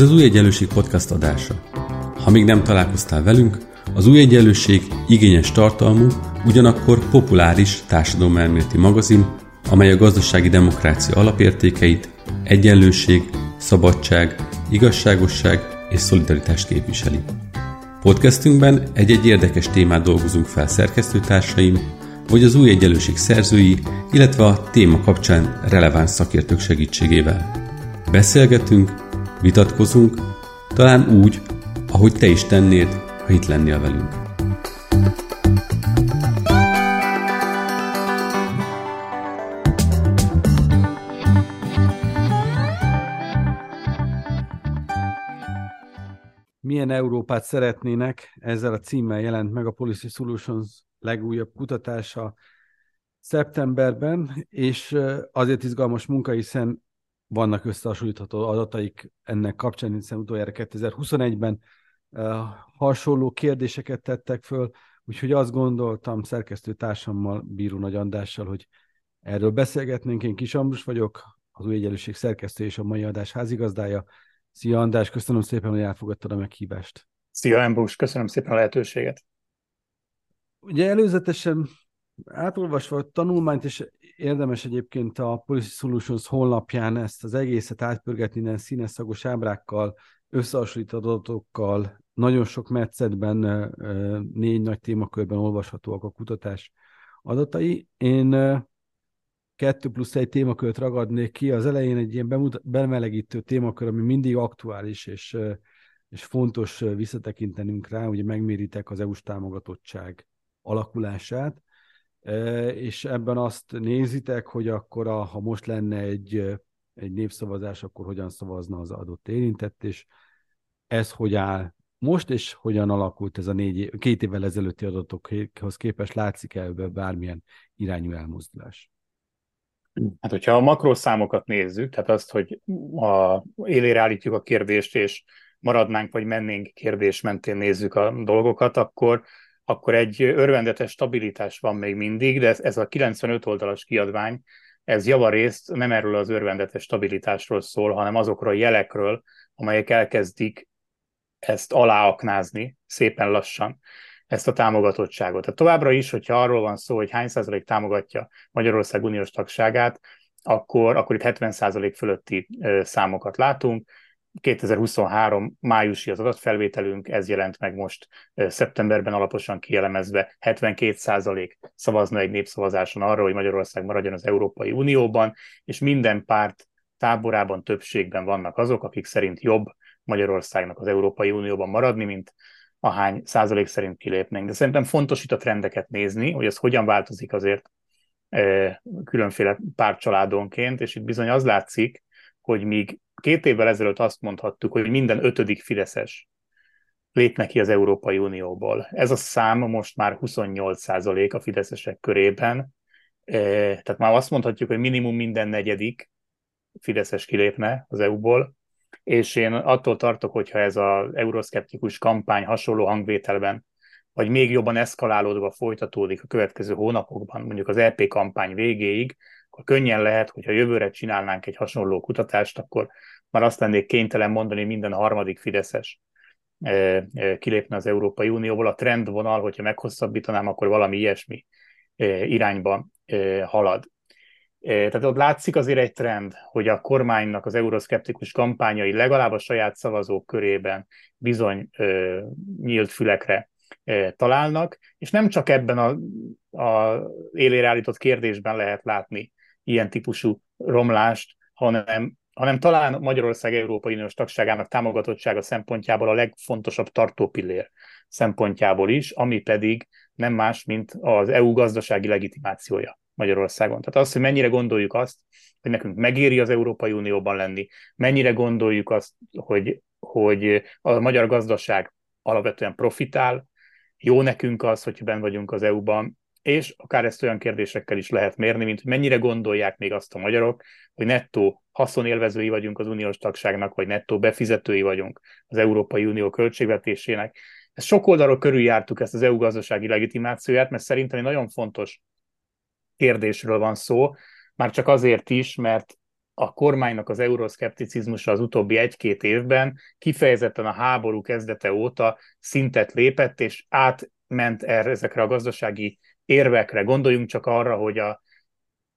Ez az Új Egyenlőség podcast adása. Ha még nem találkoztál velünk, az Új Egyenlőség igényes tartalmú, ugyanakkor populáris társadalomelméleti magazin, amely a gazdasági demokrácia alapértékeit, egyenlőség, szabadság, igazságosság és szolidaritást képviseli. Podcastünkben egy-egy érdekes témát dolgozunk fel szerkesztőtársaim, vagy az új egyenlőség szerzői, illetve a téma kapcsán releváns szakértők segítségével. Beszélgetünk, vitatkozunk, talán úgy, ahogy te is tennéd, ha itt lennél velünk. Milyen Európát szeretnének? Ezzel a címmel jelent meg a Policy Solutions legújabb kutatása szeptemberben, és azért izgalmas munka, hiszen vannak összehasonlítható adataik ennek kapcsán, hiszen utoljára 2021-ben hasonló kérdéseket tettek föl, úgyhogy azt gondoltam szerkesztő társammal, Bíró Nagy Andrással, hogy erről beszélgetnénk. Én Kis Ambrus vagyok, az új egyenlőség szerkesztő és a mai adás házigazdája. Szia András, köszönöm szépen, hogy elfogadtad a meghívást. Szia Ambrus, köszönöm szépen a lehetőséget. Ugye előzetesen átolvasva a tanulmányt, és érdemes egyébként a Policy Solutions honlapján ezt az egészet átpörgetni ilyen színeszagos ábrákkal, összehasonlított adatokkal, nagyon sok metszetben, négy nagy témakörben olvashatóak a kutatás adatai. Én kettő plusz egy témakört ragadnék ki. Az elején egy ilyen bemut- bemelegítő témakör, ami mindig aktuális és, és fontos visszatekintenünk rá, ugye megméritek az EU-s támogatottság alakulását, és ebben azt nézitek, hogy akkor a, ha most lenne egy, egy népszavazás, akkor hogyan szavazna az adott érintett, és ez hogy áll most, és hogyan alakult ez a négy, két évvel ezelőtti adatokhoz képest, látszik -e ebben bármilyen irányú elmozdulás? Hát, hogyha a makroszámokat nézzük, tehát azt, hogy a élére állítjuk a kérdést, és maradnánk, vagy mennénk kérdés mentén nézzük a dolgokat, akkor akkor egy örvendetes stabilitás van még mindig, de ez, a 95 oldalas kiadvány, ez javarészt nem erről az örvendetes stabilitásról szól, hanem azokról a jelekről, amelyek elkezdik ezt aláaknázni szépen lassan, ezt a támogatottságot. Tehát továbbra is, hogyha arról van szó, hogy hány százalék támogatja Magyarország uniós tagságát, akkor, akkor itt 70 százalék fölötti számokat látunk, 2023 májusi az adatfelvételünk, ez jelent meg most szeptemberben alaposan kielemezve, 72% szavazna egy népszavazáson arra, hogy Magyarország maradjon az Európai Unióban, és minden párt táborában többségben vannak azok, akik szerint jobb Magyarországnak az Európai Unióban maradni, mint ahány százalék szerint kilépnénk. De szerintem fontos itt a trendeket nézni, hogy ez hogyan változik azért különféle pártcsaládonként, és itt bizony az látszik, hogy míg két évvel ezelőtt azt mondhattuk, hogy minden ötödik Fideszes lépne ki az Európai Unióból. Ez a szám most már 28% a fideszesek körében, e, tehát már azt mondhatjuk, hogy minimum minden negyedik fideszes kilépne az EU-ból, és én attól tartok, hogyha ez az euroszkeptikus kampány hasonló hangvételben, vagy még jobban eszkalálódva folytatódik a következő hónapokban, mondjuk az EP kampány végéig, akkor könnyen lehet, hogyha jövőre csinálnánk egy hasonló kutatást, akkor már azt lennék kénytelen mondani, minden harmadik Fideszes kilépne az Európai Unióból. A trendvonal, hogyha meghosszabbítanám, akkor valami ilyesmi irányba halad. Tehát ott látszik azért egy trend, hogy a kormánynak az euroszkeptikus kampányai legalább a saját szavazók körében bizony nyílt fülekre találnak, és nem csak ebben a, a élére állított kérdésben lehet látni ilyen típusú romlást, hanem, hanem talán Magyarország Európai Uniós tagságának támogatottsága szempontjából a legfontosabb tartópillér szempontjából is, ami pedig nem más, mint az EU gazdasági legitimációja Magyarországon. Tehát az, hogy mennyire gondoljuk azt, hogy nekünk megéri az Európai Unióban lenni, mennyire gondoljuk azt, hogy, hogy a magyar gazdaság alapvetően profitál, jó nekünk az, hogyha ben vagyunk az EU-ban, és akár ezt olyan kérdésekkel is lehet mérni, mint mennyire gondolják még azt a magyarok, hogy nettó haszonélvezői vagyunk az uniós tagságnak, vagy nettó befizetői vagyunk az Európai Unió költségvetésének. Ezt sok oldalról körüljártuk ezt az EU gazdasági legitimációját, mert szerintem egy nagyon fontos kérdésről van szó, már csak azért is, mert a kormánynak az euroszkepticizmusa az utóbbi egy-két évben kifejezetten a háború kezdete óta szintet lépett, és átment erre, ezekre a gazdasági érvekre. Gondoljunk csak arra, hogy a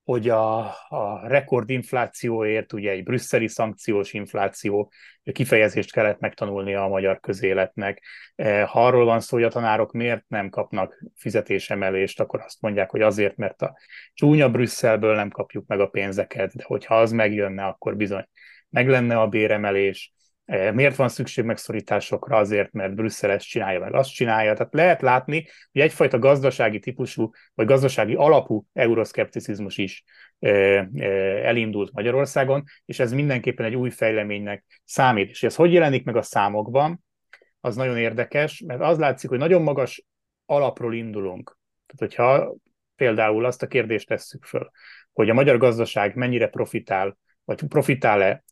hogy a, a rekordinflációért, ugye egy brüsszeli szankciós infláció kifejezést kellett megtanulnia a magyar közéletnek. E, ha arról van szó, hogy a tanárok miért nem kapnak fizetésemelést, akkor azt mondják, hogy azért, mert a csúnya Brüsszelből nem kapjuk meg a pénzeket, de hogyha az megjönne, akkor bizony meg lenne a béremelés, miért van szükség megszorításokra? Azért, mert Brüsszel ezt csinálja, meg azt csinálja. Tehát lehet látni, hogy egyfajta gazdasági típusú, vagy gazdasági alapú euroszkepticizmus is e, e, elindult Magyarországon, és ez mindenképpen egy új fejleménynek számít. És ez hogy jelenik meg a számokban? Az nagyon érdekes, mert az látszik, hogy nagyon magas alapról indulunk. Tehát, hogyha például azt a kérdést tesszük föl, hogy a magyar gazdaság mennyire profitál vagy profitál-e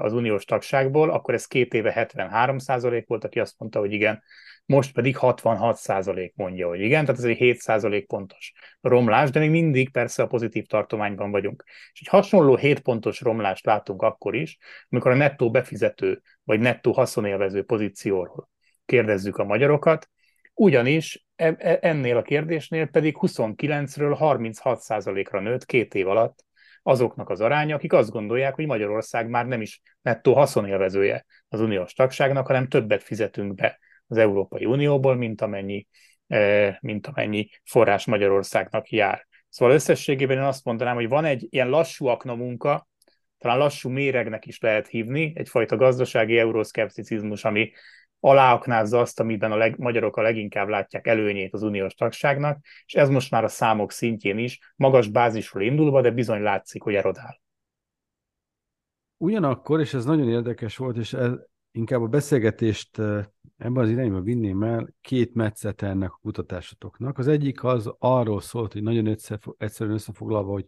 az uniós tagságból, akkor ez két éve 73 százalék volt, aki azt mondta, hogy igen, most pedig 66 százalék mondja, hogy igen, tehát ez egy 7 százalék pontos romlás, de még mindig persze a pozitív tartományban vagyunk. És egy hasonló 7 pontos romlást látunk akkor is, amikor a nettó befizető vagy nettó haszonélvező pozícióról kérdezzük a magyarokat, ugyanis e, e, ennél a kérdésnél pedig 29-ről 36 százalékra nőtt két év alatt azoknak az aránya, akik azt gondolják, hogy Magyarország már nem is nettó haszonélvezője az uniós tagságnak, hanem többet fizetünk be az Európai Unióból, mint amennyi, eh, mint amennyi forrás Magyarországnak jár. Szóval összességében én azt mondanám, hogy van egy ilyen lassú aknamunka, talán lassú méregnek is lehet hívni, egyfajta gazdasági euroszkepticizmus, ami aláaknázza azt, amiben a leg, magyarok a leginkább látják előnyét az uniós tagságnak, és ez most már a számok szintjén is magas bázisról indulva, de bizony látszik, hogy erodál. Ugyanakkor, és ez nagyon érdekes volt, és ez, inkább a beszélgetést ebben az irányba vinném el, két metszete ennek a kutatásotoknak. Az egyik az arról szólt, hogy nagyon egyszerűen összefoglalva, hogy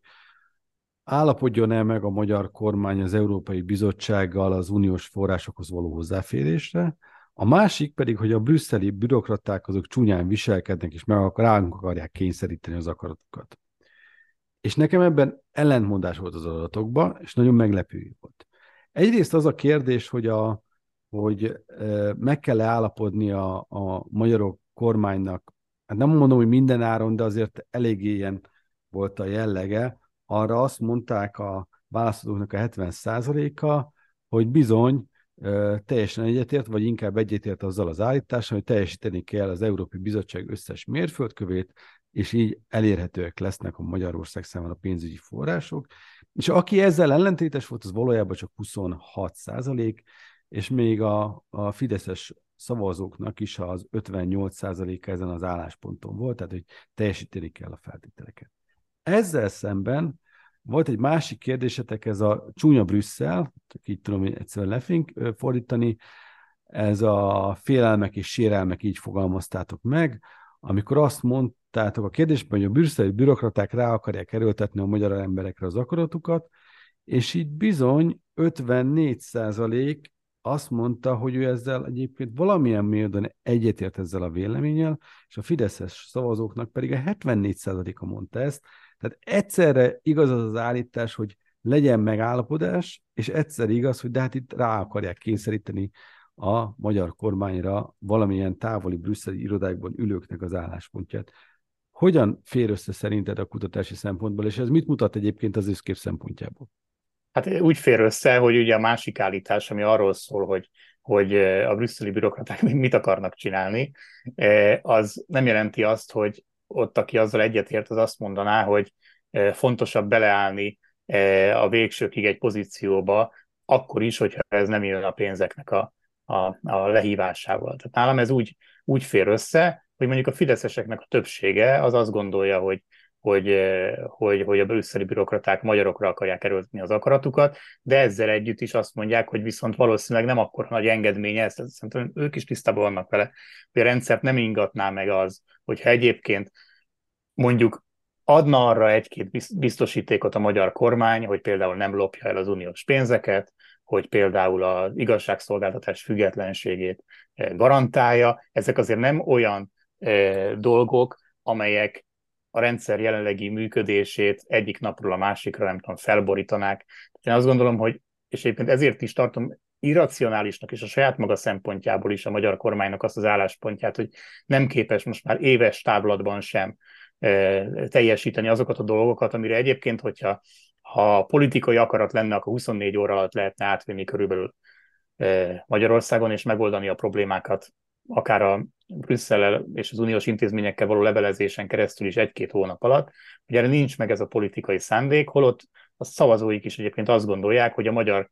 állapodjon el meg a magyar kormány az Európai Bizottsággal az uniós forrásokhoz való hozzáférésre, a másik pedig, hogy a brüsszeli bürokraták azok csúnyán viselkednek, és meg akar, ránk akarják kényszeríteni az akaratokat. És nekem ebben ellentmondás volt az adatokban, és nagyon meglepő volt. Egyrészt az a kérdés, hogy, a, hogy e, meg kell állapodni a, a magyarok kormánynak, hát nem mondom, hogy minden áron, de azért eléggé ilyen volt a jellege, arra azt mondták a választóknak a 70%-a, hogy bizony teljesen egyetért, vagy inkább egyetért azzal az állítással, hogy teljesíteni kell az Európai Bizottság összes mérföldkövét, és így elérhetőek lesznek a Magyarország számára a pénzügyi források. És aki ezzel ellentétes volt, az valójában csak 26 százalék, és még a, a Fideszes szavazóknak is az 58 százaléka ezen az állásponton volt, tehát hogy teljesíteni kell a feltételeket. Ezzel szemben volt egy másik kérdésetek, ez a csúnya Brüsszel, így tudom hogy egyszerűen lefink fordítani, ez a félelmek és sérelmek, így fogalmaztátok meg, amikor azt mondtátok a kérdésben, hogy a brüsszeli bürokraták rá akarják erőltetni a magyar emberekre az akaratukat, és így bizony 54 százalék azt mondta, hogy ő ezzel egyébként valamilyen módon egyetért ezzel a véleménnyel, és a Fideszes szavazóknak pedig a 74 százaléka mondta ezt, tehát egyszerre igaz az az állítás, hogy legyen megállapodás, és egyszer igaz, hogy de hát itt rá akarják kényszeríteni a magyar kormányra valamilyen távoli brüsszeli irodákban ülőknek az álláspontját. Hogyan fér össze szerinted a kutatási szempontból, és ez mit mutat egyébként az összkép szempontjából? Hát úgy fér össze, hogy ugye a másik állítás, ami arról szól, hogy, hogy a brüsszeli bürokraták mit akarnak csinálni, az nem jelenti azt, hogy ott, aki azzal egyetért, az azt mondaná, hogy fontosabb beleállni a végsőkig egy pozícióba, akkor is, hogyha ez nem jön a pénzeknek a, a, a lehívásával. Tehát nálam ez úgy, úgy fér össze, hogy mondjuk a fideszeseknek a többsége az azt gondolja, hogy hogy, hogy, hogy a brüsszeli bürokraták magyarokra akarják erőltetni az akaratukat, de ezzel együtt is azt mondják, hogy viszont valószínűleg nem akkor nagy engedménye, ezt szerintem ők is tisztában vannak vele, hogy a rendszert nem ingatná meg az, hogyha egyébként mondjuk adna arra egy-két biztosítékot a magyar kormány, hogy például nem lopja el az uniós pénzeket, hogy például az igazságszolgáltatás függetlenségét garantálja. Ezek azért nem olyan dolgok, amelyek a rendszer jelenlegi működését egyik napról a másikra, nem tudom, felborítanák. Én azt gondolom, hogy, és egyébként ezért is tartom irracionálisnak és a saját maga szempontjából is a magyar kormánynak azt az álláspontját, hogy nem képes most már éves táblatban sem teljesíteni azokat a dolgokat, amire egyébként, hogyha ha politikai akarat lenne, akkor 24 óra alatt lehetne átvinni körülbelül Magyarországon, és megoldani a problémákat, akár a Brüsszel és az uniós intézményekkel való levelezésen keresztül is egy-két hónap alatt, hogy erre nincs meg ez a politikai szándék, holott a szavazóik is egyébként azt gondolják, hogy a magyar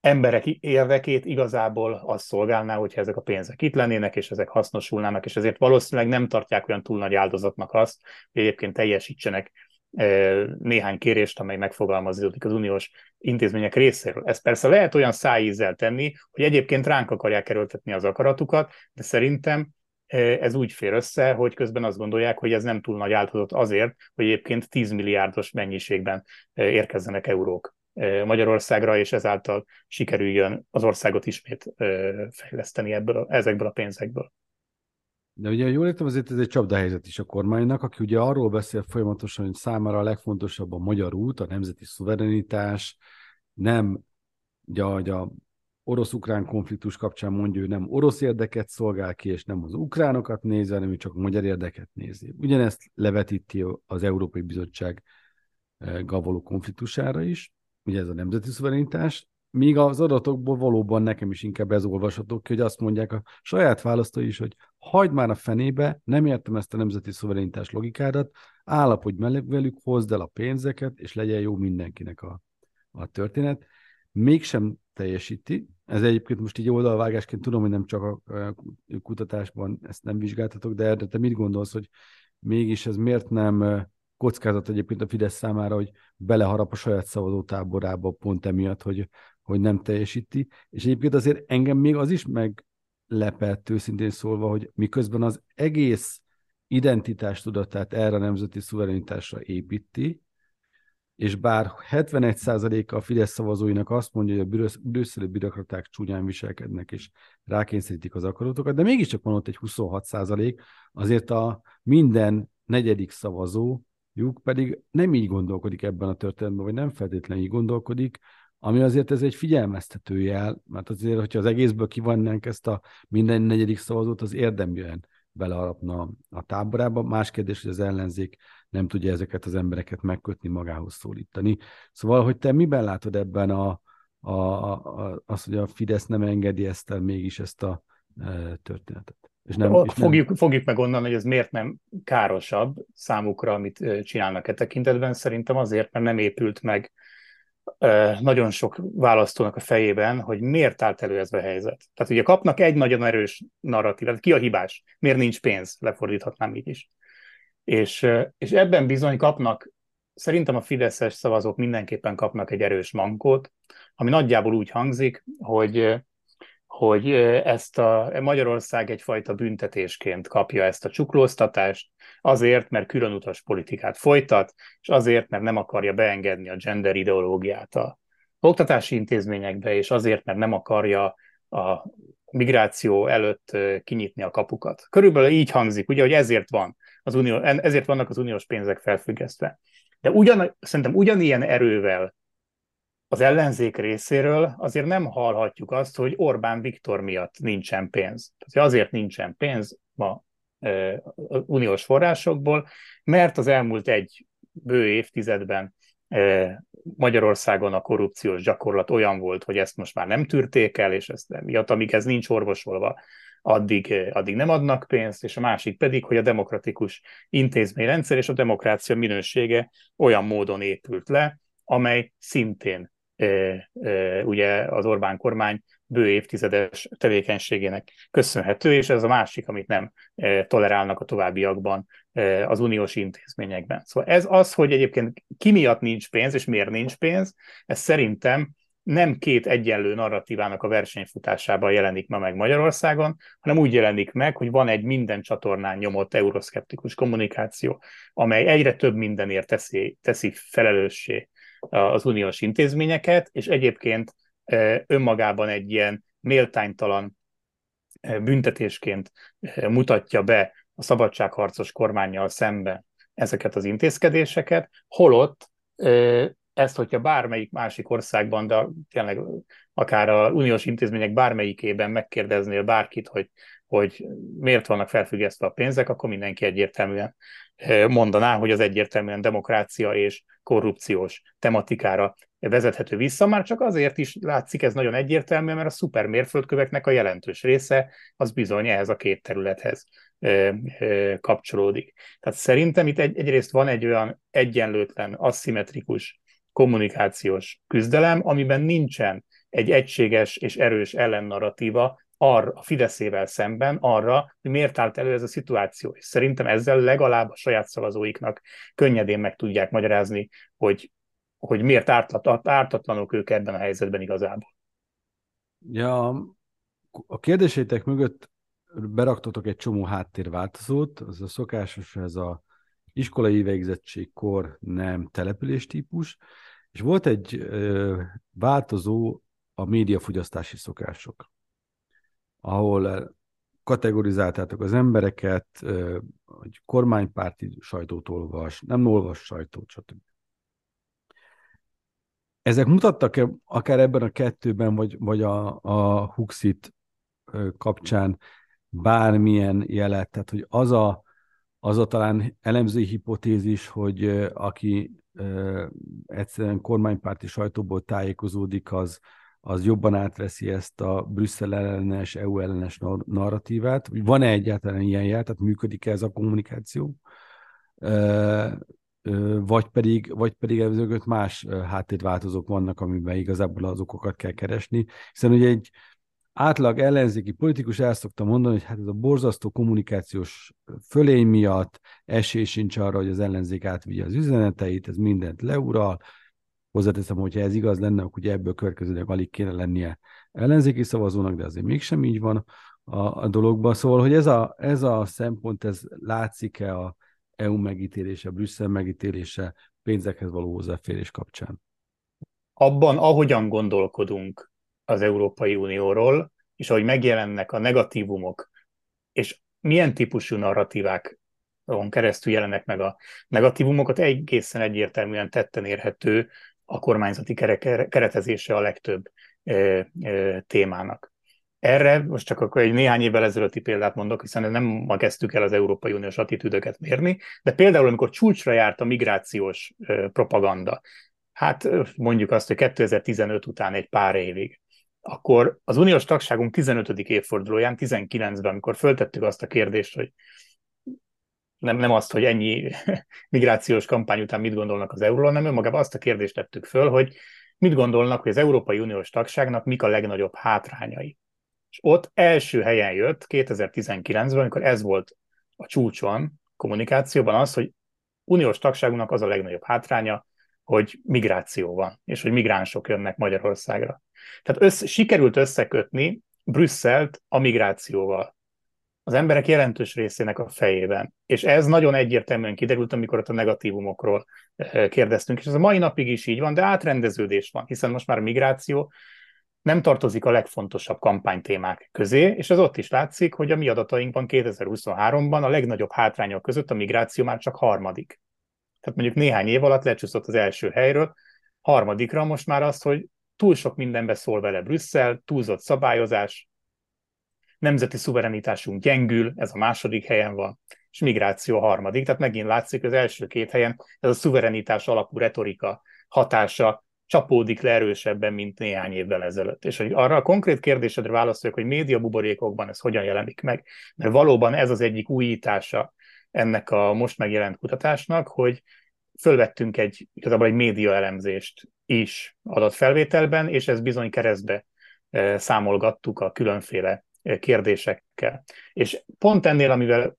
emberek érdekét igazából az szolgálná, hogyha ezek a pénzek itt lennének, és ezek hasznosulnának, és ezért valószínűleg nem tartják olyan túl nagy áldozatnak azt, hogy egyébként teljesítsenek néhány kérést, amely megfogalmazódik az uniós intézmények részéről. Ez persze lehet olyan szájízzel tenni, hogy egyébként ránk akarják erőltetni az akaratukat, de szerintem ez úgy fér össze, hogy közben azt gondolják, hogy ez nem túl nagy áldozat azért, hogy egyébként 10 milliárdos mennyiségben érkezzenek eurók Magyarországra, és ezáltal sikerüljön az országot ismét fejleszteni ebből, ezekből a pénzekből. De ugye jól értem, azért ez egy csapdahelyzet is a kormánynak, aki ugye arról beszél folyamatosan, hogy számára a legfontosabb a magyar út, a nemzeti szuverenitás, nem ugye, hogy a orosz-ukrán konfliktus kapcsán mondja, hogy nem orosz érdeket szolgál ki, és nem az ukránokat nézi, hanem csak a magyar érdeket nézi. Ugyanezt levetíti az Európai Bizottság gavoló konfliktusára is, ugye ez a nemzeti szuverenitás, míg az adatokból valóban nekem is inkább ez olvasható ki, hogy azt mondják a saját választói is, hogy hagyd már a fenébe, nem értem ezt a nemzeti szuverenitás logikádat, állapodj meg velük, hozd el a pénzeket, és legyen jó mindenkinek a, a történet. Mégsem teljesíti. Ez egyébként most így oldalvágásként tudom, hogy nem csak a kutatásban ezt nem vizsgáltatok, de erre te mit gondolsz, hogy mégis ez miért nem kockázat egyébként a Fidesz számára, hogy beleharap a saját szavazótáborába pont emiatt, hogy, hogy nem teljesíti. És egyébként azért engem még az is meglepett őszintén szólva, hogy miközben az egész identitástudatát erre a nemzeti szuverenitásra építi, és bár 71%-a a Fidesz szavazóinak azt mondja, hogy a brüsszeli bürokraták csúnyán viselkednek, és rákényszerítik az akaratokat, de mégiscsak van ott egy 26%, azért a minden negyedik szavazó lyuk pedig nem így gondolkodik ebben a történetben, vagy nem feltétlenül így gondolkodik, ami azért ez egy figyelmeztető jel, mert azért, hogyha az egészből kivannánk ezt a minden negyedik szavazót, az érdeműen beleharapna a táborába. Más kérdés, hogy az ellenzék nem tudja ezeket az embereket megkötni, magához szólítani. Szóval, hogy te miben látod ebben a, a, a, az, hogy a Fidesz nem engedi ezt el mégis ezt a e, történetet? És nem, és fogjuk, nem... fogjuk meg onnan, hogy ez miért nem károsabb számukra, amit csinálnak e tekintetben. Szerintem azért, mert nem épült meg nagyon sok választónak a fejében, hogy miért állt elő ez a helyzet. Tehát ugye kapnak egy nagyon erős narratívát, ki a hibás, miért nincs pénz, lefordíthatnám így is. És, és ebben bizony kapnak, szerintem a fideszes szavazók mindenképpen kapnak egy erős mankót, ami nagyjából úgy hangzik, hogy hogy ezt a Magyarország egyfajta büntetésként kapja ezt a csuklóztatást, azért, mert különutas politikát folytat, és azért, mert nem akarja beengedni a gender ideológiát a oktatási intézményekbe, és azért, mert nem akarja a migráció előtt kinyitni a kapukat. Körülbelül így hangzik, ugye, hogy ezért van az unió, ezért vannak az uniós pénzek felfüggesztve. De ugyan, szerintem ugyanilyen erővel az ellenzék részéről azért nem hallhatjuk azt, hogy Orbán Viktor miatt nincsen pénz. Tehát azért nincsen pénz ma e, uniós forrásokból, mert az elmúlt egy bő évtizedben Magyarországon a korrupciós gyakorlat olyan volt, hogy ezt most már nem tűrték el, és ezt miatt, amíg ez nincs orvosolva, addig, addig nem adnak pénzt, és a másik pedig, hogy a demokratikus intézményrendszer és a demokrácia minősége olyan módon épült le, amely szintén ugye az Orbán kormány bő évtizedes tevékenységének köszönhető, és ez a másik, amit nem tolerálnak a továbbiakban az uniós intézményekben. Szóval ez az, hogy egyébként ki miatt nincs pénz, és miért nincs pénz, ez szerintem nem két egyenlő narratívának a versenyfutásában jelenik ma meg Magyarországon, hanem úgy jelenik meg, hogy van egy minden csatornán nyomott euroszkeptikus kommunikáció, amely egyre több mindenért teszi, teszi felelőssé az uniós intézményeket, és egyébként önmagában egy ilyen méltánytalan büntetésként mutatja be a szabadságharcos kormányjal szemben ezeket az intézkedéseket, holott ezt, hogyha bármelyik másik országban, de tényleg akár a uniós intézmények bármelyikében megkérdeznél bárkit, hogy, hogy miért vannak felfüggesztve a pénzek, akkor mindenki egyértelműen mondaná, hogy az egyértelműen demokrácia és korrupciós tematikára vezethető vissza, már csak azért is látszik ez nagyon egyértelmű, mert a szuper mérföldköveknek a jelentős része az bizony ehhez a két területhez kapcsolódik. Tehát szerintem itt egy, egyrészt van egy olyan egyenlőtlen, aszimmetrikus kommunikációs küzdelem, amiben nincsen egy egységes és erős ellennarratíva arra, a Fideszével szemben arra, hogy miért állt elő ez a szituáció. És szerintem ezzel legalább a saját szavazóiknak könnyedén meg tudják magyarázni, hogy, hogy miért ártat, ártatlanok ők ebben a helyzetben igazából. Ja, a kérdésétek mögött beraktatok egy csomó háttérváltozót, az a szokásos, ez a iskolai végzettségkor nem település típus, és volt egy ö, változó a médiafogyasztási szokások, ahol kategorizáltátok az embereket, ö, hogy kormánypárti sajtót olvas, nem olvas sajtót, stb. Ezek mutattak-e akár ebben a kettőben, vagy, vagy a, a Huxit kapcsán bármilyen jelet, tehát hogy az a, az a talán elemzői hipotézis, hogy aki egyszerűen kormánypárti sajtóból tájékozódik, az, az jobban átveszi ezt a Brüsszel ellenes, EU ellenes narratívát. Van-e egyáltalán ilyen jel, tehát működik-e ez a kommunikáció? Vagy pedig, vagy pedig ezeket más háttérváltozók vannak, amiben igazából az okokat kell keresni. Hiszen ugye egy, átlag ellenzéki politikus el szokta mondani, hogy hát ez a borzasztó kommunikációs fölény miatt esély sincs arra, hogy az ellenzék átvigye az üzeneteit, ez mindent leural. Hozzáteszem, hogyha ez igaz lenne, akkor ugye ebből következőleg alig kéne lennie ellenzéki szavazónak, de azért mégsem így van a, a dologban. Szóval, hogy ez a, ez a szempont, ez látszik-e a EU megítélése, Brüsszel megítélése pénzekhez való hozzáférés kapcsán? Abban, ahogyan gondolkodunk az Európai Unióról, és ahogy megjelennek a negatívumok, és milyen típusú narratívák keresztül jelennek meg a negatívumokat, egészen egyértelműen tetten érhető a kormányzati keretezése a legtöbb témának. Erre most csak akkor egy néhány évvel ezelőtti példát mondok, hiszen nem ma kezdtük el az Európai Uniós attitűdöket mérni, de például amikor csúcsra járt a migrációs propaganda, hát mondjuk azt, hogy 2015 után egy pár évig, akkor az uniós tagságunk 15. évfordulóján, 19-ben, amikor föltettük azt a kérdést, hogy nem, nem azt, hogy ennyi migrációs kampány után mit gondolnak az euróról, hanem önmagában azt a kérdést tettük föl, hogy mit gondolnak, hogy az Európai Uniós tagságnak mik a legnagyobb hátrányai. És ott első helyen jött 2019-ben, amikor ez volt a csúcson kommunikációban az, hogy uniós tagságunknak az a legnagyobb hátránya, hogy migráció van, és hogy migránsok jönnek Magyarországra. Tehát össze, sikerült összekötni Brüsszelt a migrációval. Az emberek jelentős részének a fejében. És ez nagyon egyértelműen kiderült, amikor ott a negatívumokról eh, kérdeztünk. És ez a mai napig is így van, de átrendeződés van, hiszen most már migráció nem tartozik a legfontosabb kampánytémák közé, és az ott is látszik, hogy a mi adatainkban 2023-ban a legnagyobb hátrányok között a migráció már csak harmadik. Tehát mondjuk néhány év alatt lecsúszott az első helyről, harmadikra most már azt, hogy túl sok mindenbe szól vele Brüsszel, túlzott szabályozás, nemzeti szuverenitásunk gyengül, ez a második helyen van, és migráció a harmadik, tehát megint látszik, az első két helyen ez a szuverenitás alapú retorika hatása csapódik le erősebben, mint néhány évvel ezelőtt. És hogy arra a konkrét kérdésedre válaszoljak, hogy média buborékokban ez hogyan jelenik meg, mert valóban ez az egyik újítása ennek a most megjelent kutatásnak, hogy fölvettünk egy, igazából egy média elemzést is adatfelvételben, és ez bizony keresztbe e, számolgattuk a különféle kérdésekkel. És pont ennél, amivel,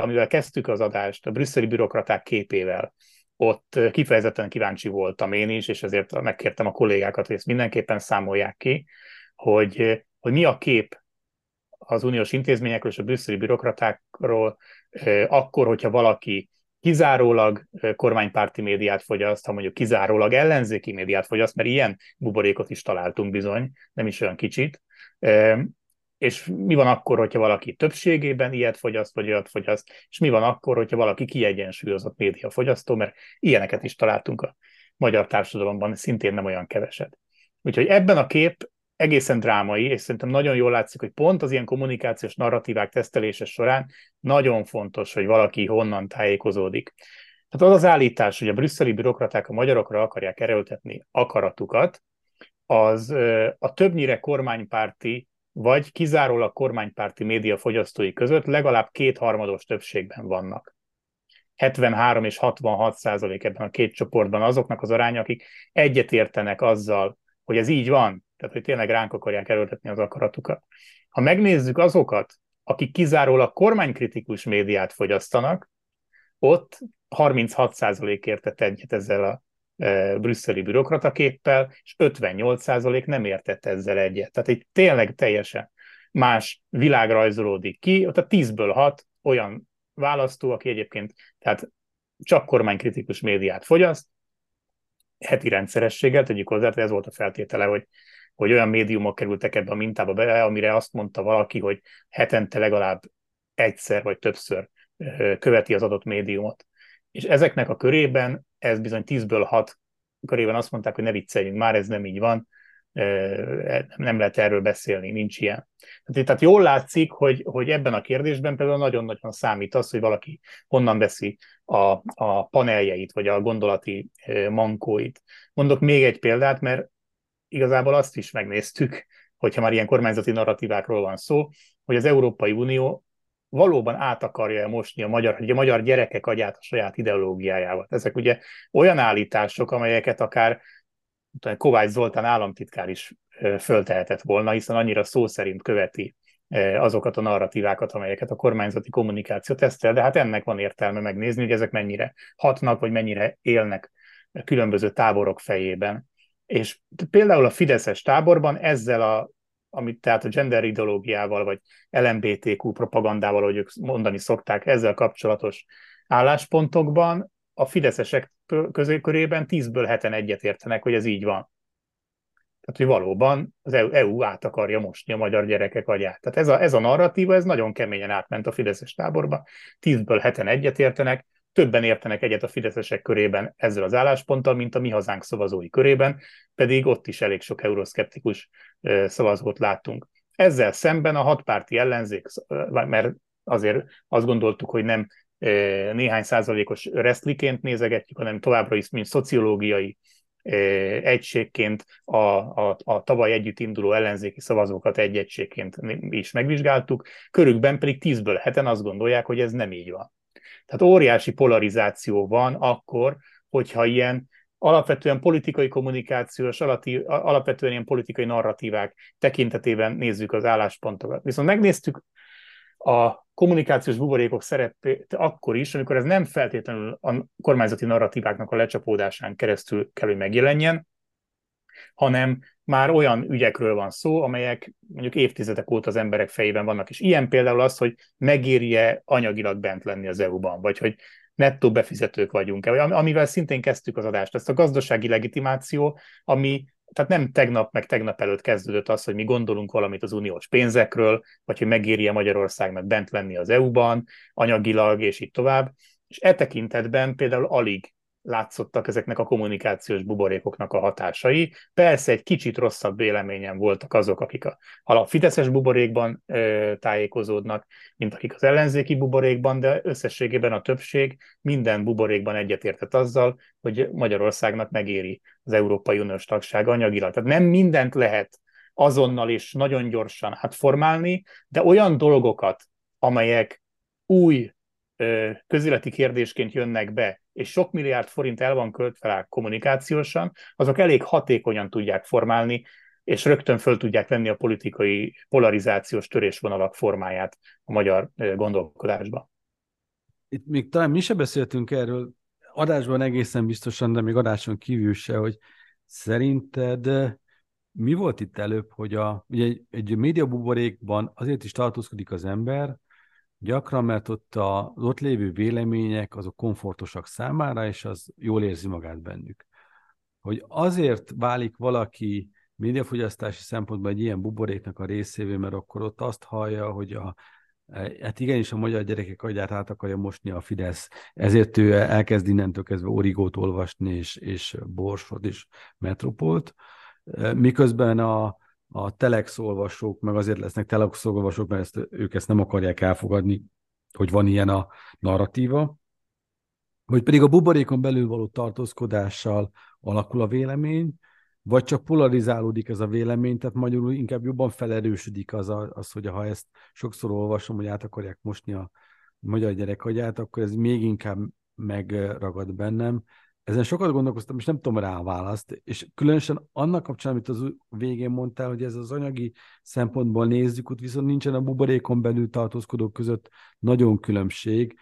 amivel kezdtük az adást, a brüsszeli bürokraták képével, ott kifejezetten kíváncsi voltam én is, és ezért megkértem a kollégákat, hogy ezt mindenképpen számolják ki, hogy, hogy mi a kép az uniós intézményekről és a brüsszeli bürokratákról, akkor, hogyha valaki kizárólag kormánypárti médiát fogyaszt, ha mondjuk kizárólag ellenzéki médiát fogyaszt, mert ilyen buborékot is találtunk bizony, nem is olyan kicsit, És mi van akkor, hogyha valaki többségében ilyet fogyaszt, vagy olyat fogyaszt, és mi van akkor, hogyha valaki kiegyensúlyozott médiafogyasztó, mert ilyeneket is találtunk a magyar társadalomban, szintén nem olyan keveset. Úgyhogy ebben a kép egészen drámai, és szerintem nagyon jól látszik, hogy pont az ilyen kommunikációs narratívák tesztelése során nagyon fontos, hogy valaki honnan tájékozódik. Tehát az az állítás, hogy a brüsszeli bürokraták a magyarokra akarják erőltetni akaratukat, az a többnyire kormánypárti, vagy kizárólag kormánypárti média fogyasztói között legalább kétharmados többségben vannak. 73 és 66 százalék ebben a két csoportban azoknak az aránya, akik egyetértenek azzal, hogy ez így van, tehát hogy tényleg ránk akarják erőltetni az akaratukat. Ha megnézzük azokat, akik kizárólag kormánykritikus médiát fogyasztanak, ott 36% értett egyet ezzel a brüsszeli bürokrataképpel, és 58% nem értett ezzel egyet. Tehát egy tényleg teljesen más világ rajzolódik ki, ott a 10-ből 6 olyan választó, aki egyébként tehát csak kormánykritikus médiát fogyaszt, heti rendszerességgel, tegyük hozzá, ez volt a feltétele, hogy, hogy olyan médiumok kerültek ebbe a mintába be, amire azt mondta valaki, hogy hetente legalább egyszer vagy többször követi az adott médiumot. És ezeknek a körében, ez bizony 10-ből 6 körében azt mondták, hogy ne vicceljünk, már ez nem így van, nem lehet erről beszélni, nincs ilyen. Tehát, tehát jól látszik, hogy, hogy ebben a kérdésben például nagyon-nagyon számít az, hogy valaki honnan veszi a, a paneljeit, vagy a gondolati mankóit. Mondok még egy példát, mert igazából azt is megnéztük, hogyha már ilyen kormányzati narratívákról van szó, hogy az Európai Unió valóban át akarja mosni a magyar, hogy a magyar gyerekek agyát a saját ideológiájával. Ezek ugye olyan állítások, amelyeket akár Kovács Zoltán államtitkár is föltehetett volna, hiszen annyira szó szerint követi azokat a narratívákat, amelyeket a kormányzati kommunikáció tesztel, de hát ennek van értelme megnézni, hogy ezek mennyire hatnak, vagy mennyire élnek különböző táborok fejében. És például a Fideszes táborban ezzel a amit tehát a gender ideológiával, vagy LMBTQ propagandával, ahogy ők mondani szokták, ezzel kapcsolatos álláspontokban a fideszesek közékörében 10-ből heten egyet értenek, hogy ez így van. Tehát, hogy valóban az EU e át akarja mosni a magyar gyerekek agyát. Tehát ez a, ez a narratíva, ez nagyon keményen átment a Fideszes táborba. 10-ből heten egyet értenek, többen értenek egyet a fideszesek körében ezzel az állásponttal, mint a mi hazánk szavazói körében, pedig ott is elég sok euroszkeptikus szavazót láttunk. Ezzel szemben a hatpárti ellenzék, mert azért azt gondoltuk, hogy nem néhány százalékos resztliként nézegetjük, hanem továbbra is, mint szociológiai egységként a, a, a tavaly együtt induló ellenzéki szavazókat egy egységként is megvizsgáltuk, körükben pedig tízből heten azt gondolják, hogy ez nem így van. Tehát óriási polarizáció van akkor, hogyha ilyen alapvetően politikai kommunikációs, alapvetően ilyen politikai narratívák tekintetében nézzük az álláspontokat. Viszont megnéztük a kommunikációs buborékok szerepét akkor is, amikor ez nem feltétlenül a kormányzati narratíváknak a lecsapódásán keresztül kell, hogy megjelenjen, hanem már olyan ügyekről van szó, amelyek mondjuk évtizedek óta az emberek fejében vannak. És ilyen például az, hogy megérje anyagilag bent lenni az EU-ban, vagy hogy nettó befizetők vagyunk-e, vagy amivel szintén kezdtük az adást, ezt a gazdasági legitimáció, ami tehát nem tegnap, meg tegnap előtt kezdődött az, hogy mi gondolunk valamit az uniós pénzekről, vagy hogy megéri-e Magyarországnak bent lenni az EU-ban, anyagilag, és így tovább. És e tekintetben például alig látszottak ezeknek a kommunikációs buborékoknak a hatásai. Persze egy kicsit rosszabb véleményen voltak azok, akik a, a Fideszes buborékban ö, tájékozódnak, mint akik az ellenzéki buborékban, de összességében a többség minden buborékban egyetértett azzal, hogy Magyarországnak megéri az Európai Uniós tagság anyagilag. Tehát nem mindent lehet azonnal és nagyon gyorsan átformálni, de olyan dolgokat, amelyek új közéleti kérdésként jönnek be, és sok milliárd forint el van költve rá kommunikációsan, azok elég hatékonyan tudják formálni, és rögtön föl tudják venni a politikai polarizációs törésvonalak formáját a magyar gondolkodásba. Itt még talán mi se beszéltünk erről, adásban egészen biztosan, de még adáson kívül se, hogy szerinted mi volt itt előbb, hogy a, ugye egy, egy médiabuborékban azért is tartózkodik az ember, Gyakran, mert ott az ott lévő vélemények azok komfortosak számára, és az jól érzi magát bennük. Hogy azért válik valaki médiafogyasztási szempontból egy ilyen buboréknak a részévé, mert akkor ott azt hallja, hogy a, hát igenis a magyar gyerekek agyát át akarja mosni a Fidesz, ezért ő elkezd innentől kezdve origót olvasni, és, és borsot, és metropolt, miközben a, a telex olvasók, meg azért lesznek telex olvasók, mert ezt, ők ezt nem akarják elfogadni, hogy van ilyen a narratíva, vagy pedig a buborékon belül való tartózkodással alakul a vélemény, vagy csak polarizálódik ez a vélemény, tehát magyarul inkább jobban felerősödik az, a, az hogy ha ezt sokszor olvasom, hogy át akarják mosni a magyar gyerekagyát, akkor ez még inkább megragad bennem. Ezen sokat gondolkoztam, és nem tudom rá a választ, és különösen annak kapcsán, amit az végén mondtál, hogy ez az anyagi szempontból nézzük, ott viszont nincsen a buborékon belül tartózkodók között nagyon különbség,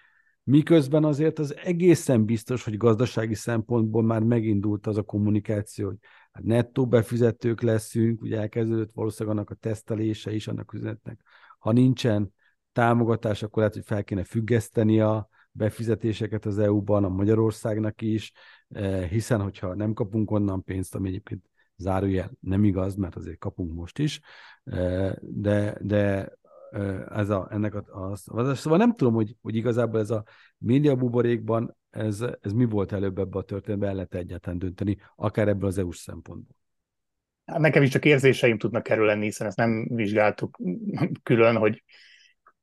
miközben azért az egészen biztos, hogy gazdasági szempontból már megindult az a kommunikáció, hogy hát nettó befizetők leszünk, ugye elkezdődött valószínűleg annak a tesztelése is annak üzenetnek. Ha nincsen támogatás, akkor lehet, hogy fel kéne függeszteni a befizetéseket az EU-ban, a Magyarországnak is, eh, hiszen hogyha nem kapunk onnan pénzt, ami egyébként zárójel nem igaz, mert azért kapunk most is, eh, de, de eh, ez a, ennek a, a, a, szóval nem tudom, hogy, hogy igazából ez a média buborékban ez, ez mi volt előbb ebbe a történetben, el lehet egyáltalán dönteni, akár ebből az EU-s szempontból? Hát nekem is csak érzéseim tudnak erről lenni, hiszen ezt nem vizsgáltuk külön, hogy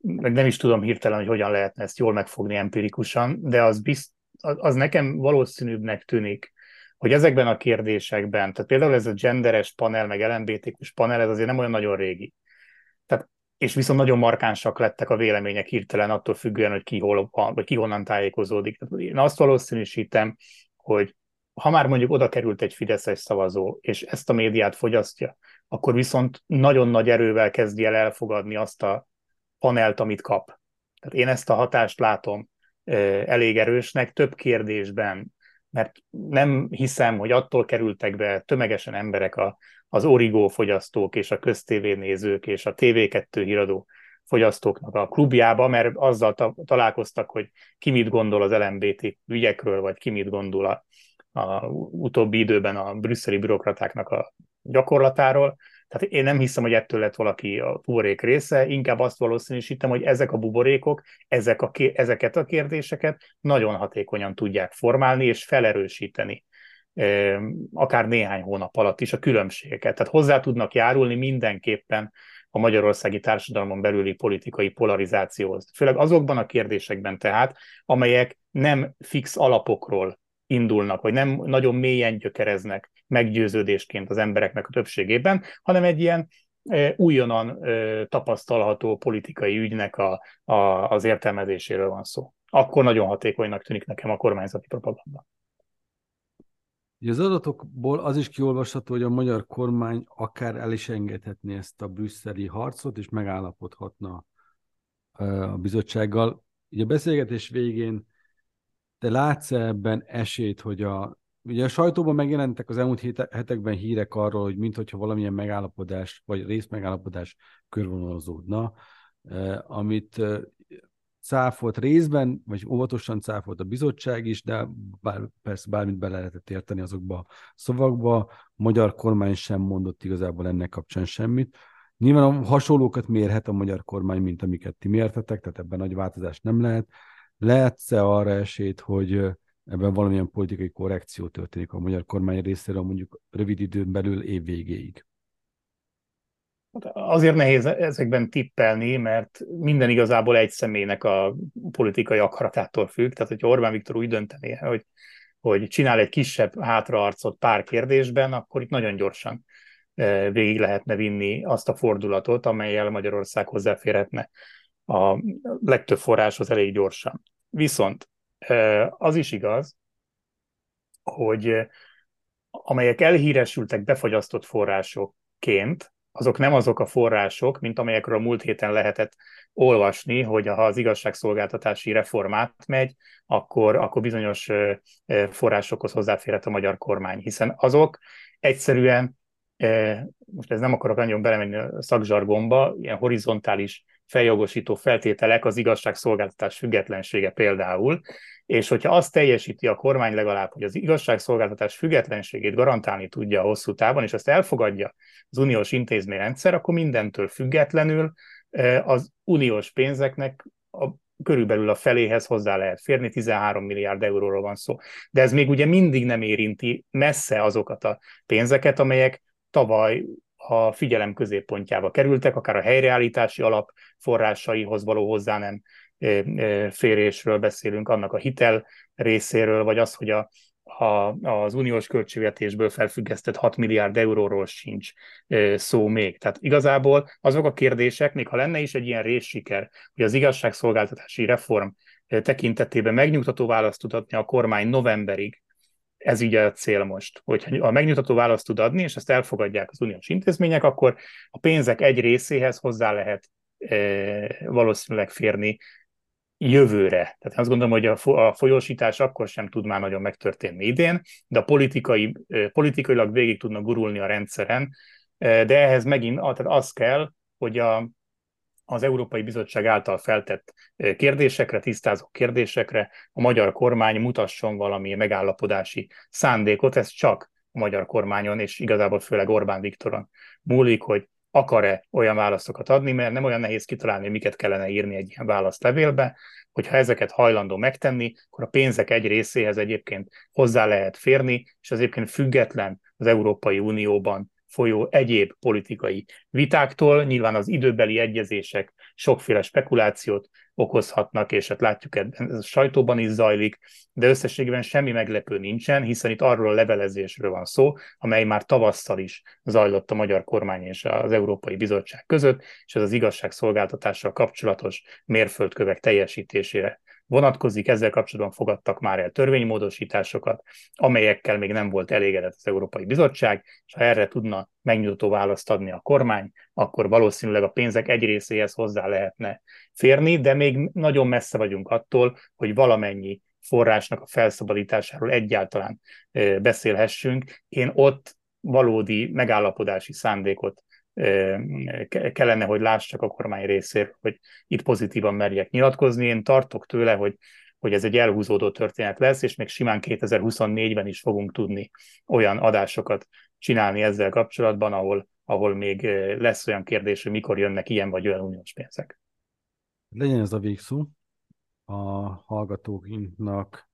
meg nem is tudom hirtelen, hogy hogyan lehetne ezt jól megfogni empirikusan, de az, bizt, az nekem valószínűbbnek tűnik, hogy ezekben a kérdésekben, tehát például ez a genderes panel, meg LMBTQ-s panel, ez azért nem olyan nagyon régi. Tehát és viszont nagyon markánsak lettek a vélemények hirtelen attól függően, hogy ki, hol vagy ki honnan tájékozódik. Én azt valószínűsítem, hogy ha már mondjuk oda került egy fideszes szavazó, és ezt a médiát fogyasztja, akkor viszont nagyon nagy erővel kezdi el elfogadni azt a panelt, amit kap. Tehát én ezt a hatást látom elég erősnek több kérdésben, mert nem hiszem, hogy attól kerültek be tömegesen emberek a, az origó fogyasztók és a köztévénézők és a TV2 híradó fogyasztóknak a klubjába, mert azzal ta- találkoztak, hogy ki mit gondol az LMBT ügyekről, vagy ki mit gondol a, a utóbbi időben a brüsszeli bürokratáknak a gyakorlatáról. Tehát én nem hiszem, hogy ettől lett valaki a buborék része, inkább azt valószínűsítem, hogy ezek a buborékok, ezek a, ezeket a kérdéseket nagyon hatékonyan tudják formálni és felerősíteni akár néhány hónap alatt is a különbségeket. Tehát hozzá tudnak járulni mindenképpen a magyarországi társadalmon belüli politikai polarizációhoz. Főleg azokban a kérdésekben tehát, amelyek nem fix alapokról indulnak, vagy nem nagyon mélyen gyökereznek meggyőződésként az embereknek a többségében, hanem egy ilyen újonnan tapasztalható politikai ügynek a, a, az értelmezéséről van szó. Akkor nagyon hatékonynak tűnik nekem a kormányzati propaganda. Az adatokból az is kiolvasható, hogy a magyar kormány akár el is engedhetné ezt a brüsszeli harcot, és megállapodhatna a bizottsággal. Ugye a beszélgetés végén te látsz ebben esélyt, hogy a, ugye a sajtóban megjelentek az elmúlt hetekben hírek arról, hogy mintha valamilyen megállapodás, vagy részmegállapodás körvonalazódna, amit cáfolt részben, vagy óvatosan cáfolt a bizottság is, de bár, persze bármit bele lehetett érteni azokba a szavakba. A magyar kormány sem mondott igazából ennek kapcsán semmit. Nyilván a hasonlókat mérhet a magyar kormány, mint amiket ti mértetek, tehát ebben nagy változás nem lehet. Lehetsz-e arra esélyt, hogy ebben valamilyen politikai korrekció történik a magyar kormány részéről mondjuk rövid időn belül év végéig? Azért nehéz ezekben tippelni, mert minden igazából egy személynek a politikai akaratától függ. Tehát, hogy Orbán Viktor úgy döntené, hogy, hogy csinál egy kisebb hátraarcot pár kérdésben, akkor itt nagyon gyorsan e, végig lehetne vinni azt a fordulatot, amelyel Magyarország hozzáférhetne a legtöbb forráshoz elég gyorsan. Viszont az is igaz, hogy amelyek elhíresültek befagyasztott forrásokként, azok nem azok a források, mint amelyekről a múlt héten lehetett olvasni, hogy ha az igazságszolgáltatási reformát megy, akkor, akkor bizonyos forrásokhoz hozzáférhet a magyar kormány, hiszen azok egyszerűen, most ez nem akarok nagyon belemenni a szakzsargomba, ilyen horizontális feljogosító feltételek az igazságszolgáltatás függetlensége például, és hogyha azt teljesíti a kormány legalább, hogy az igazságszolgáltatás függetlenségét garantálni tudja a hosszú távon, és ezt elfogadja az uniós intézményrendszer, akkor mindentől függetlenül az uniós pénzeknek a, körülbelül a feléhez hozzá lehet férni, 13 milliárd euróról van szó. De ez még ugye mindig nem érinti messze azokat a pénzeket, amelyek tavaly a figyelem középpontjába kerültek, akár a helyreállítási alap forrásaihoz való hozzá nem férésről beszélünk, annak a hitel részéről, vagy az, hogy a, a, az uniós költségvetésből felfüggesztett 6 milliárd euróról sincs szó még. Tehát igazából azok a kérdések, még ha lenne is egy ilyen részsiker, hogy az igazságszolgáltatási reform tekintetében megnyugtató választ tud adni a kormány novemberig, ez így a cél most, hogy a megnyugtató választ tud adni, és ezt elfogadják az uniós intézmények, akkor a pénzek egy részéhez hozzá lehet e, valószínűleg férni jövőre. Tehát azt gondolom, hogy a folyósítás akkor sem tud már nagyon megtörténni idén, de a politikai, politikailag végig tudnak gurulni a rendszeren, de ehhez megint tehát az kell, hogy a, az Európai Bizottság által feltett kérdésekre, tisztázó kérdésekre a magyar kormány mutasson valami megállapodási szándékot, ez csak a magyar kormányon, és igazából főleg Orbán Viktoron múlik, hogy akar-e olyan válaszokat adni, mert nem olyan nehéz kitalálni, miket kellene írni egy ilyen válaszlevélbe, hogyha ezeket hajlandó megtenni, akkor a pénzek egy részéhez egyébként hozzá lehet férni, és az egyébként független az Európai Unióban folyó egyéb politikai vitáktól. Nyilván az időbeli egyezések sokféle spekulációt okozhatnak, és hát látjuk, ez a sajtóban is zajlik, de összességében semmi meglepő nincsen, hiszen itt arról a levelezésről van szó, amely már tavasszal is zajlott a magyar kormány és az Európai Bizottság között, és ez az igazságszolgáltatással kapcsolatos mérföldkövek teljesítésére vonatkozik, ezzel kapcsolatban fogadtak már el törvénymódosításokat, amelyekkel még nem volt elégedett az Európai Bizottság, és ha erre tudna megnyújtó választ adni a kormány, akkor valószínűleg a pénzek egy részéhez hozzá lehetne férni, de még nagyon messze vagyunk attól, hogy valamennyi forrásnak a felszabadításáról egyáltalán beszélhessünk. Én ott valódi megállapodási szándékot kellene, hogy lássak a kormány részéről, hogy itt pozitívan merjek nyilatkozni. Én tartok tőle, hogy, hogy ez egy elhúzódó történet lesz, és még simán 2024-ben is fogunk tudni olyan adásokat csinálni ezzel kapcsolatban, ahol, ahol még lesz olyan kérdés, hogy mikor jönnek ilyen vagy olyan uniós pénzek. Legyen ez a végszó a hallgatóinknak.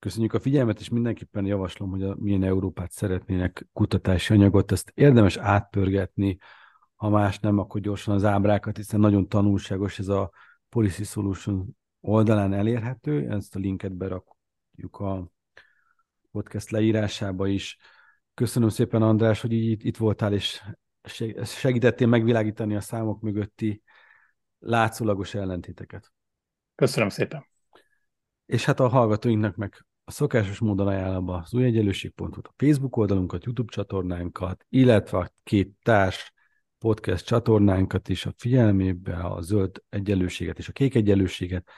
Köszönjük a figyelmet, és mindenképpen javaslom, hogy a milyen Európát szeretnének kutatási anyagot, ezt érdemes átpörgetni, ha más nem, akkor gyorsan az ábrákat, hiszen nagyon tanulságos ez a Policy Solution oldalán elérhető, ezt a linket berakjuk a podcast leírásába is. Köszönöm szépen, András, hogy így itt voltál, és segítettél megvilágítani a számok mögötti látszólagos ellentéteket. Köszönöm szépen. És hát a hallgatóinknak meg a szokásos módon ajánlom az új egyenlőség.hu a Facebook oldalunkat, YouTube csatornánkat, illetve a két társ podcast csatornánkat is a figyelmébe, a zöld egyenlőséget és a kék egyenlőséget,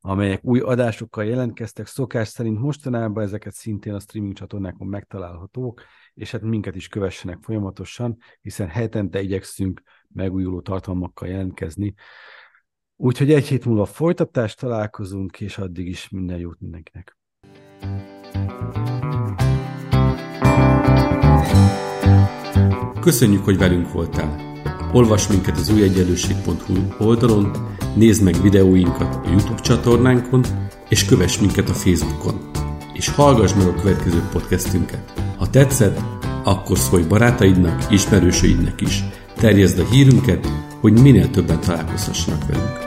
amelyek új adásokkal jelentkeztek. Szokás szerint mostanában ezeket szintén a streaming csatornákon megtalálhatók, és hát minket is kövessenek folyamatosan, hiszen hetente igyekszünk megújuló tartalmakkal jelentkezni. Úgyhogy egy hét múlva folytatást találkozunk, és addig is minden jót mindenkinek. Köszönjük, hogy velünk voltál! Olvasd minket az újegyenlőség.hu oldalon, nézd meg videóinkat a YouTube csatornánkon, és kövess minket a Facebookon. És hallgass meg a következő podcastünket. Ha tetszett, akkor szólj barátaidnak, ismerősöidnek is. Terjezd a hírünket, hogy minél többen találkozhassanak velünk.